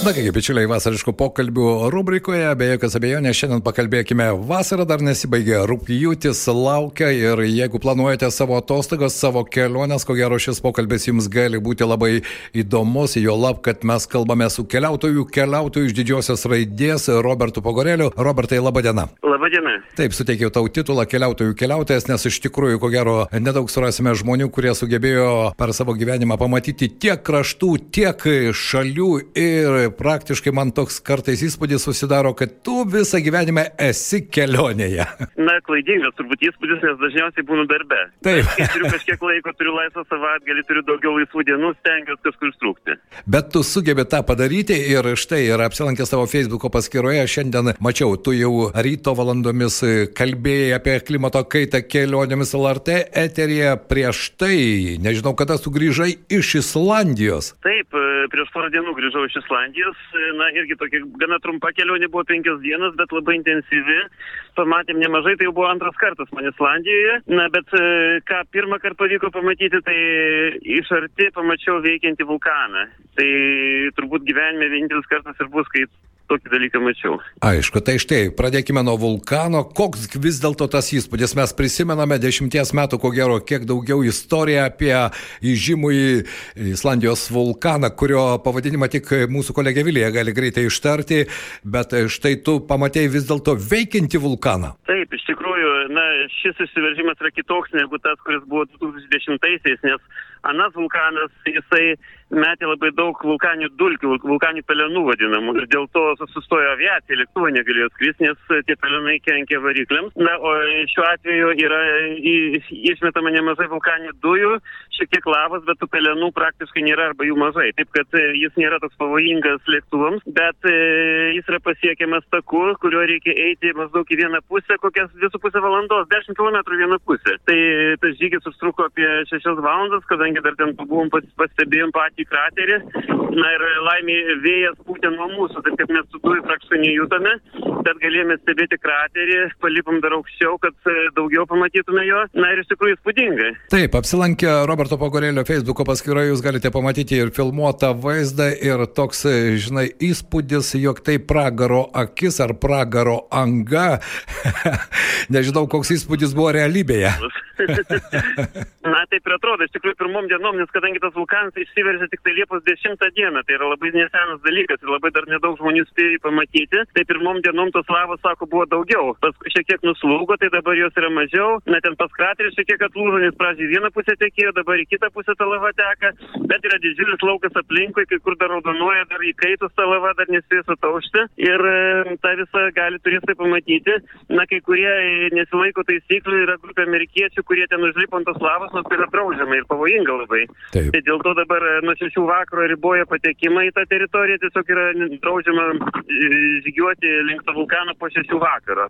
Na kągi, bičiuliai, vasariškų pokalbių rubrikoje, be jokios abejonės, šiandien pakalbėkime, vasara dar nesibaigė, rūpjūtis laukia ir jeigu planuojate savo atostogas, savo keliones, ko gero šis pokalbis jums gali būti labai įdomus, jo lab, kad mes kalbame su keliautoju, keliautoju iš didžiosios raidės Robertu Pogoreliu. Robertai, laba diena. Labą dieną. Taip, suteikiau tau titulą keliautojų keliautojas, nes iš tikrųjų, ko gero, nedaug surasime žmonių, kurie sugebėjo per savo gyvenimą pamatyti tiek kraštų, tiek šalių ir praktiškai man toks kartais įspūdis susidaro, kad tu visą gyvenimą esi kelionėje. Na, klaidingas turbūt įspūdis, nes dažniausiai būnu darbe. Taip. Kai turiu kažkiek laiko, turiu laisvą savaitgalį, turiu daugiau laisvų dienų, stengiuosi kažkur strukti. Bet tu sugebi tą padaryti ir štai, ir apsilankęs tavo Facebook'o paskyroje, šiandien mačiau, tu jau ryto valandomis kalbėjai apie klimato kaitą kelionėmis LRT eterėje prieš tai, nežinau, kada sugrįžai iš Islandijos. Taip, e, prieš porą dienų grįžau iš Islandijos, e, na irgi tokia gana trumpa kelionė buvo penkios dienos, bet labai intensyvi. Pamatėm nemažai, tai jau buvo antras kartas man Islandijoje. Na, bet e, ką pirmą kartą pavyko pamatyti, tai iš arti pamačiau veikiantį vulkaną. Tai turbūt gyvenime vienintelis kartas ir bus, kai tokį dalyką mačiau. Aišku, tai štai, pradėkime nuo vulkano. Koks vis dėlto tas įspūdis? Mes prisimename dešimties metų, ko gero, kiek daugiau istoriją apie įžymų į Islandijos vulkaną, kurio pavadinimą tik mūsų kolegė Vilija gali greitai ištarti, bet štai tu pamatėjai vis dėlto veikiantį vulkaną. Taip, iš tikrųjų, na, šis išsiveržimas yra kitoks negu tas, kuris buvo 2010-aisiais, nes anas vulkanas, jisai metė labai daug vulkaninių dulkių, vulkaninių pelenų vadinamų. Ir dėl to sustojo aviacija, lėktuvai negalėjo skristi, nes tie pelenai kenkė varikliams. Na, o šiuo atveju yra į- išmetama nemažai vulkaninių dujų, šiek tiek lavos, bet tų pelenų praktiškai nėra arba jų mažai. Taip kad e, jis nėra toks pavojingas lėktuvams, bet e, jis yra pasiekiamas taku, kuriuo reikia eiti maždaug į vieną pusę, kokias 2,5 valandos, 10 km vieną pusę. Tai tas žygis užtruko apie 6 valandas, kadangi dar ten buvom pas- pastebėjom patį kraterį. Na ir laimė vėjas pūtė nuo mūsų, taip kaip mes su dujų praktiškai nejutome, bet galėjome stebėti kraterį, palipom dar aukščiau, kad e, daugiau pamatytume jo. Na ir iš tikrųjų įspūdingai. Taip, apsilankę Roberto Pogorėlio Facebook'o paskyroje jūs galite pamatyti ir filmuotą vaizdą ir toks, žinai, įspūdis, jog tai pragaro akis ar pragaro anga. Nežinau, koks įspūdis buvo realybėje. Na taip ir atrodo, iš tikrųjų pirmom dienom, nes kadangi tas vulkanas išsiveržė tik tai Liepos 10 dieną, tai yra labai nesenas dalykas ir labai dar nedaug žmonių spėjo pamatyti, tai pirmom dienom tos lavos, sako, buvo daugiau. Paskui šiek tiek nuslūgo, tai dabar jos yra mažiau. Na ten pas kraterį šiek tiek atlūžo, nes pradžiai vieną pusę tekėjo, dabar į kitą pusę ta lava teka, bet yra didžiulis laukas aplinkui, kai kur dar raudonuoja, dar įkaitus ta lava, dar nespės ataušti ir e, tą visą gali turistai pamatyti. Na, kai kurie e, nesilaiko taisyklių, yra grupė amerikiečių, kurie ten užlipo ant tos lavos, nors tai yra draudžiama ir pavojinga labai. Taip. Tai dėl to dabar e, nuo šešių vakaro riboja patekimą į tą teritoriją, tiesiog yra draudžiama e, žygiuoti link to vulkano po šešių vakaro.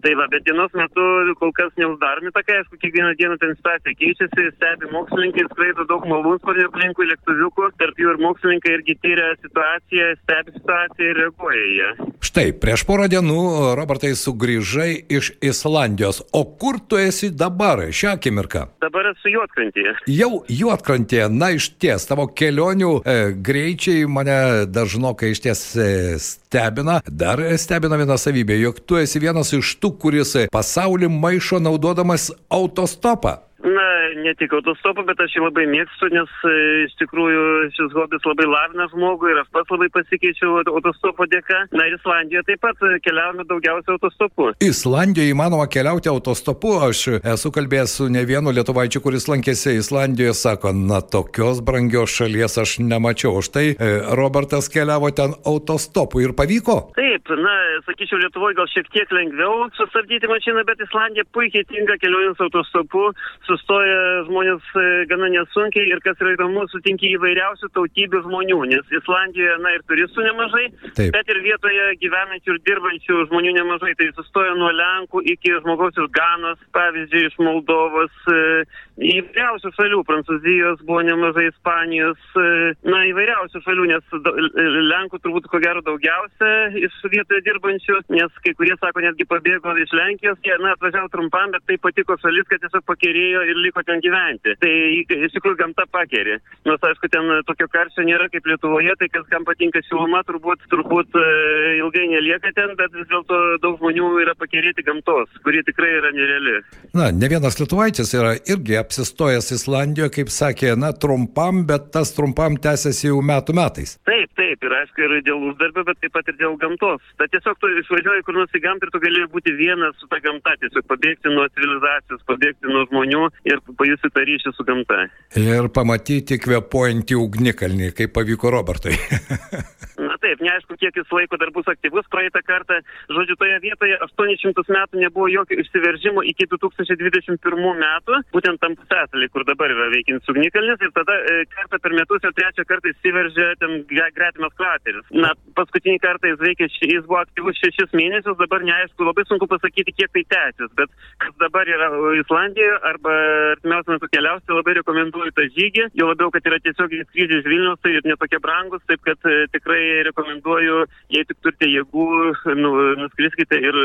Tai va, bet dienos metu kol kas neuždaromi takai, aišku, kiekvieną dieną ten situacija keičiasi, stebi mokslininkai, skraido daug malūnsparnių aplinkui lėktuviukų, tarp jų ir mokslininkai irgi tyria situaciją, stebi situaciją ir reaguoja į ją. Štai, prieš porą dienų, Robertai, sugrįžai iš Islandijos. O kur tu esi dabar, šią akimirką? Dabar esu juotkrantėje. Jau juotkrantėje, na iš ties, tavo kelionių e, greičiai mane dažnokai iš ties e, stebina. Dar stebina viena savybė, jog tu esi vienas iš tų, kuris pasaulį maišo naudodamas autostopą. Na, ne tik autostopą, bet aš jį labai mėgstu, nes e, iš tikrųjų šis hobis labai lavina žmogų ir aš pats labai pasikeičiau aut- autostopo dėka. Na ir Islandijoje taip pat keliavome daugiausia autostopu. Islandijoje įmanoma keliauti autostopu. Aš esu kalbėjęs su ne vienu lietuvaičiu, kuris lankėsi Islandijoje, sako, na tokios brangios šalies aš nemačiau. O štai e, Robertas keliavo ten autostopu ir pavyko. Taip, na, sakyčiau, Lietuvoje gal šiek tiek lengviau sustabdyti mašiną, bet Islandija puikiai tinka kelionėms autostopu, sustoja žmonės e, gana nesunkiai ir kas yra įdomu, sutinki įvairiausių tautybių žmonių, nes Islandijoje, na ir turistų nemažai, Taip. bet ir vietoje gyvenančių ir dirbančių žmonių nemažai. Tai sustoja nuo Lenkų iki žmogaus iš Ganos, pavyzdžiui, iš Moldovos, e, įvairiausių šalių, Prancūzijos buvo nemažai, Ispanijos, e, na įvairiausių šalių, nes Lenkų turbūt ko gero daugiausia iš vietoje dirbančių, nes kai kurie sako netgi pabėgo iš Lenkijos, jie, na, atvažiavo trumpam, bet tai patiko šalis, kad tiesiog pakerėjo ir liko ten gyventi. Tai iš tikrųjų gamta pakerė. Nors aišku, ten tokio karščio nėra kaip Lietuvoje, tai kas kam patinka šiluma, turbūt, turbūt e, ilgai nelieka ten, bet vis dėlto daug žmonių yra pakerėti gamtos, kuri tikrai yra nereali. Na, ne vienas lietuvaitis yra irgi apsistojęs Islandijoje, kaip sakė, na, trumpam, bet tas trumpam tęsiasi jau metų metais. Taip, taip, ir aišku, ir dėl uždarbio, bet taip pat ir dėl gamtos. Tai tiesiog tu išvažiuoji kur nors į gamtą ir tu gali būti vienas su ta gamta, tiesiog pabėgti nuo civilizacijos, pabėgti nuo žmonių ir pajusti tą ryšį su gamta. Ir pamatyti kvepuojantį ugnikalnį, kaip pavyko Robertui. Na taip, neaišku, kiek jis laiko dar bus aktyvus praeitą kartą. Žodžiu, toje vietoje 800 metų nebuvo jokio išsiveržimo iki 2021 metų, būtent tam pusėsalį, kur dabar yra veikiantis ugnikalnis ir tada e, kartą per metus jau trečią kartą įsiveržė ten gretimas krateris. Na, paskutinį kartą jis veikė, jis buvo aktyvus šešis mėnesius, dabar neaišku, labai sunku pasakyti, kiek tai tęsis, bet kas dabar yra Islandijoje arba artimiausiu metu keliausi, tai labai rekomenduoju tą žygį, jo labiau, kad yra tiesiog skrydžiai iš Vilnius, tai ir netokie brangus, taip kad e, tikrai rekomenduoju, jei tik turite jėgų, nu, nuskriskite ir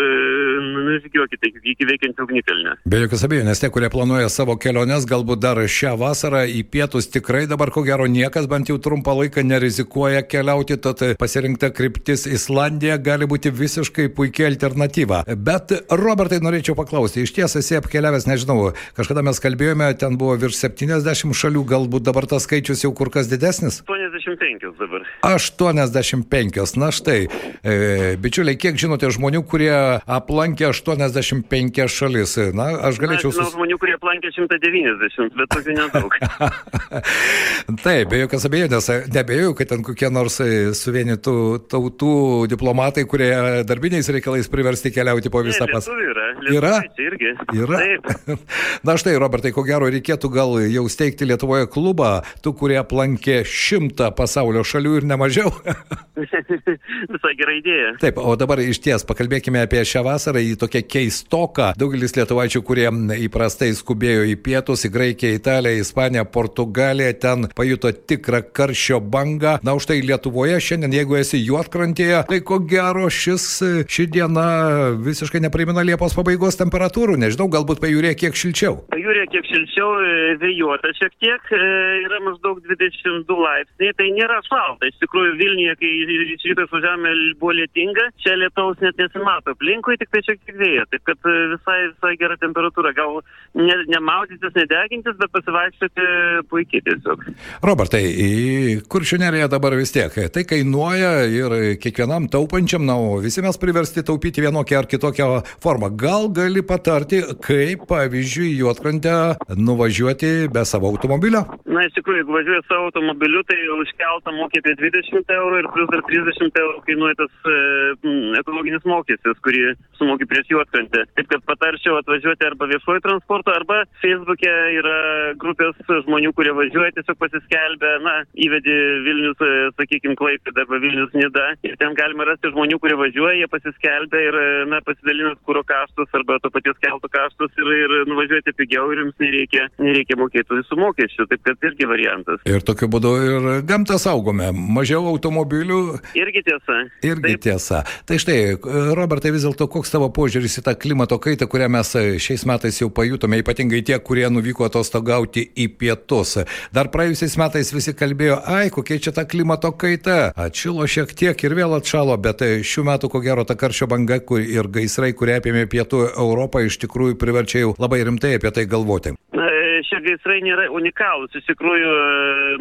nužygiuokite iki veikiančio ugnikalnio. Be jokios abejonės, tie, kurie planuoja savo keliones, galbūt dar šią vasarą į pietus tikrai dabar ko gero niekas bent jau trumpą laiką nerizikuoja keliauti, tad pasirinkta kryptis Islandija gali būti visiškai puikia alternatyva. Bet Robertai norėčiau paklausti, iš ties esi apkeliavęs, nežinau, kažkada mes kalbėjome, ten buvo virš 70 šalių, galbūt dabar tas skaičius jau kur kas didesnis? 85 dabar. 85, na štai, e, bičiuliai, kiek žinote žmonių, kurie aplankė 85 šalis? Na, aš galėčiau... Na, žinau sus... žmonių, kurie aplankė 190, bet tokių nedaug. Taip, be jokios abejonės, nebejoju, kad ten kokie nors e, suvienytų tautų diplomatai, kurie darbiniais reikalais priversti keliauti po visą pasaulį. Yra, yra? Irgi. Yra. Taip. Na štai, Robertai, ko gero reikėtų gal jau steigti Lietuvoje klubą, tų, kurie aplankė šimtą pasaulio šalių ir nemažiau. Visai gera idėja. Taip, o dabar iš ties pakalbėkime apie šią vasarą, į tokią keistoką. Daugelis lietuvaičių, kurie įprastai skubėjo į pietus, į Graikiją, Italiją, Ispaniją, Portugaliją, ten pajuto tikrą karščio bangą. Na, už tai Lietuvoje šiandien, jeigu esi juotkrantėje, tai ko gero šis, ši diena visiškai neprimena Liepos pabaigos temperatūrų. Nežinau, galbūt pajūrė kiek šilčiau. Pajūrė kiek šilčiau, e, vėjuota šiek tiek, e, yra maždaug 22 laipsniai, tai nėra šalta. Iš tikrųjų, Vilniuje, kai iš ryto išvažiavome, buvo lietinga, čia lietaus net nesimato aplinkui, tik tai šiek tiek vėja. Taip kad e, visai, visai gera temperatūra. Gal ne, nemaudytis, nedegintis, bet pasivaikščioti puikiai tiesiog. Robertai, į kuršiunerėje dabar vis tiek. Tai kainuoja ir kiekvienam taupančiam, na, o visi mes priversti taupyti vienokią ar kitokią formą. Gal gali patarti, kaip, pavyzdžiui, juotkrantę nuvažiuoti be savo automobilio? Na, iš tikrųjų, jeigu važiuoji savo automobiliu, tai už keltą mokė apie 20 eurų ir plus dar 30 eurų kainuoja tas e, ekologinis mokestis, kurį sumokė prieš juotkrantę. Taip kad patarčiau atvažiuoti arba viešuoju transportu, arba Facebook'e yra grupės žmonių, kurie važiuoja, tiesiog pasiskelbę, na, įvedi Vilnius, e, sakykime, Klaipėdą arba Vilnius Nida. Ir ten galima rasti žmonių, kurie važiuoja, jie pasiskelbė ir, e, na, pasidalinas kūro kaštus arba to paties keltų kaštus ir, ir nuvažiuoti pigiau ir jums nereikia, nereikia mokėti visų mokesčių. Taip kad irgi variantas. Ir tokiu būdu ir gamtą saugome. Mažiau automobilių. Irgi tiesa. Irgi Taip. tiesa. Tai štai, Robertai, vis dėlto koks tavo požiūris į tą klimato kaitą, kurią mes šiais metais jau pajutome, ypatingai tie, kurie nuvyko atostogauti į pietus. Dar praėjusiais metais visi kalbėjo, ai, kokia čia ta klimato kaita. Atšilo šiek tiek ir vėl atšalo, bet šių metų ko gero ta karščio banga ir gaisrai, kurie apėmė pietų Europą, iš tikrųjų priverčia jau labai rimtai apie tai galvoti. Šie gaisrai nėra unikalūs. Iš tikrųjų,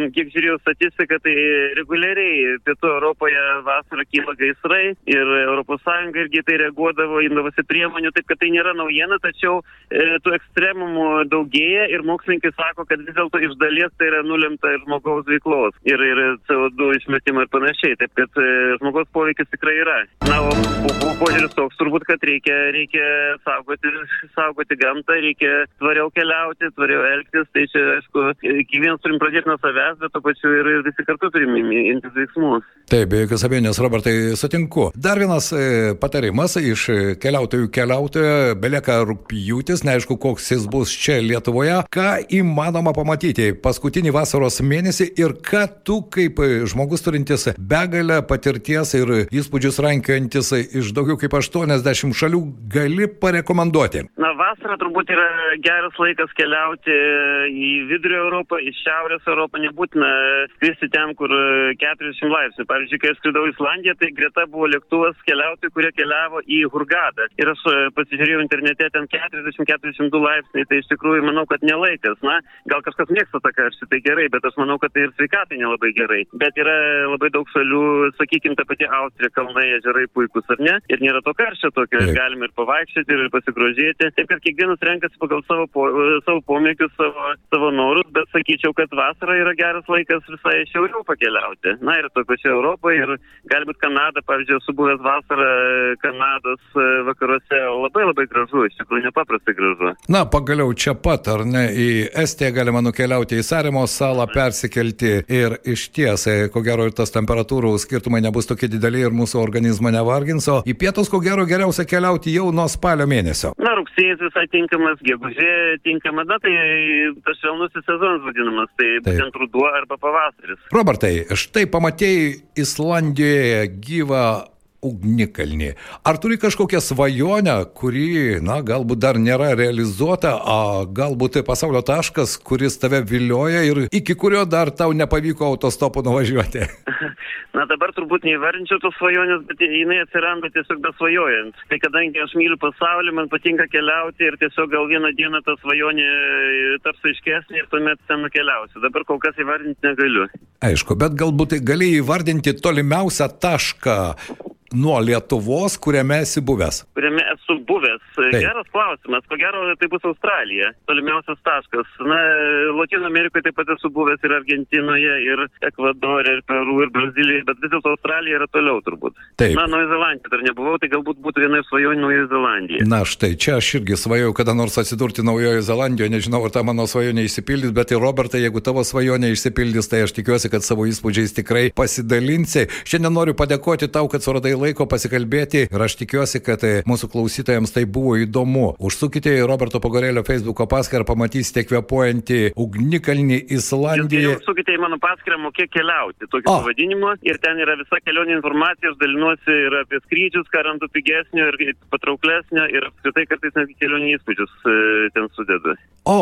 e, kiek žiūrėjau statistiką, tai reguliariai pietų Europoje vasarą kyla gaisrai ir ES irgi tai reaguodavo įdavosi priemonių, taip kad tai nėra naujiena, tačiau e, tų ekstremumų daugėja ir mokslininkai sako, kad vis dėlto iš dalies tai yra nulemta ir žmogaus veiklos ir, ir CO2 išmetimą ir panašiai. Taip kad e, žmogaus poveikis tikrai yra. Na, o požiūris toks turbūt, kad reikia, reikia saugoti, saugoti gamtą, reikia tvariau keliauti, tvariau elgtis, tai čia, aišku, kiekvienas turim pradėti nuo savęs, bet to pačiu ir, ir visi kartu turim imtis veiksmus. Taip, be jokios abejonės, Robertai, sutinku. Dar vienas e, patarimas iš keliautojų keliautojo, belieka rūpjūtis, neaišku, koks jis bus čia Lietuvoje, ką įmanoma pamatyti paskutinį vasaros mėnesį ir ką tu kaip žmogus turintis begalę patirties ir įspūdžius rankiojantis iš daugiau kaip 80 šalių gali parekomenduoti? Na, vasara turbūt yra geras laikas keliauti į vidurio Europą, į šiaurės Europą, nebūtina skristi ten, kur 40 laipsnių. Pavyzdžiui, kai skridau į Islandiją, tai greta buvo lėktuvas keliautojų, kurie keliavo į Hurgadą. Ir aš e, pasižiūrėjau internete, ten 40-42 laipsniai, tai iš tikrųjų manau, kad nelaikas. Na, gal kažkas mėgsta tą karštį, tai gerai, bet aš manau, kad tai ir sveikatai nelabai gerai. Bet yra labai daug šalių, sakykime, ta pati Austrija, kalnai, ežerai puikus, ar ne? Ir nėra to karščio tokio, ir galime ir pavaikščioti, ir pasigrožėti. Taip, kad kiekvienas renkasi pagal savo, po, savo pomėgius, savo, savo norus, bet sakyčiau, kad vasara yra geras laikas visai šiauriau pakeliauti. Na ir to pačio Europoje, ir galbūt Kanada, pavyzdžiui, esu buvęs vasarą Kanados e, vakaruose, labai labai gražu, iš tikrųjų nepaprastai gražu. Na, pagaliau čia pat, ar ne, į Estiją galima nukeliauti į Sarimo salą, persikelti ir iš ties, e, ko gero, ir tas temperatūrų skirtumai nebus tokie dideli ir mūsų organizmą nevargins, o į pietus, ko gero, geriausia keliauti jau nuo spalio mėnesio. Na, rugsėjas visai tinkamas, gegužė tinkama, na tai tas švelnusis sezonas vadinamas, tai Taip. būtent ruduo arba pavasaris. Robertai, štai pamatėjai Islandijoje gyvą ugnikalnį. Ar turi kažkokią svajonę, kuri, na, galbūt dar nėra realizuota, o galbūt tai pasaulio taškas, kuris tave vilioja ir iki kurio dar tau nepavyko autostopu nuvažiuoti? Na dabar turbūt neįvardinčiau tos svajonės, bet jinai atsiranda tiesiog besvajojant. Tai kadangi aš myliu pasaulį, man patinka keliauti ir tiesiog gal vieną dieną ta svajonė taps aiškesnė ir tuomet ten nukeliausiu. Dabar kol kas įvardinti negaliu. Aišku, bet galbūt gali įvardinti tolimiausią tašką nuo Lietuvos, kuriame esi buvęs? Kuriame esu buvęs. Taip. Geras klausimas. Ko gero, tai bus Australija. Tolimiausias taškas. Na, Latino Amerikoje taip pat esu buvęs ir Argentinoje, ir Ekvadorė, ir Peru, ir Brazilijoje, bet vis dėlto Australija yra toliau turbūt. Taip. Na, Naujoje Zelandijoje dar nebuvau, tai galbūt būtų viena iš svajonių Naujoje Zelandijoje. Na, štai čia aš irgi svajojau kada nors atsidurti Naujoje Zelandijoje, nežinau, ar ta mano svajonė išsipildys, bet ir Robertai, jeigu tavo svajonė išsipildys, tai aš tikiuosi, kad savo įspūdžiais tikrai pasidalinsi. Šiandien noriu padėkoti tau, kad suradai laiko pasikalbėti ir aš tikiuosi, kad e, mūsų klausytojams tai buvo įdomu. Užsukite į Roberto Pagorėlio Facebook'o paskyrą, pamatysite kvepuojantį ugnikalnį Islandiją. Užsukite į mano paskyrą, mokėk keliauti, tokiu oh. pavadinimu. Ir ten yra visa kelionė informacija, aš dalinuosi ir apie skrydžius, ką randu pigesnio ir patrauklesnio ir apskritai kartais netgi kelionių įspūdžius e, ten sudedu. O,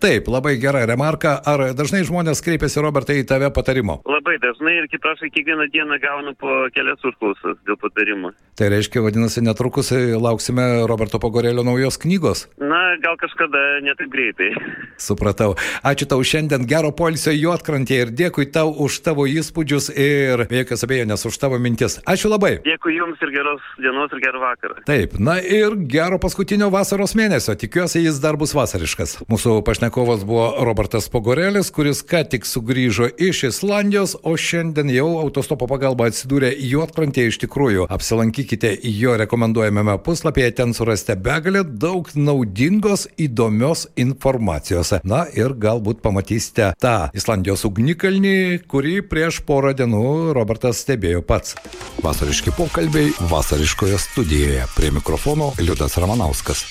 taip, labai gera remarka. Ar dažnai žmonės kreipiasi, Robertai, į tave patarimo? Labai dažnai ir kaip prašai, kiekvieną dieną gaunu po kelias užklausas dėl patarimų. Tai reiškia, vadinasi, netrukus lauksime Roberto Pagorėlio naujos knygos. Na, gal kažkada netaip greitai. Supratau. Ačiū tau šiandien, gero polisio juotkrantėje ir dėkui tau už tavo įspūdžius ir be jokios abejonės už tavo mintis. Ačiū labai. Dėkui Jums ir geros dienos ir gerą vakarą. Taip, na ir gero paskutinio vasaros mėnesio. Tikiuosi, jis dar bus vasariškas. Mūsų pašnekovas buvo Robertas Pogorėlis, kuris ką tik sugrįžo iš Islandijos, o šiandien jau autostopo pagalba atsidūrė juotkrantėje iš tikrųjų. Apsilankykite jo rekomenduojamame puslapyje, ten surasite begalę daug naudingos, įdomios informacijos. Na ir galbūt pamatysite tą Islandijos ugnikalnį, kurį prieš porą dienų Robertas stebėjo pats. Vasariški pokalbiai vasariškoje studijoje. Prie mikrofono Liudas Ramanauskas.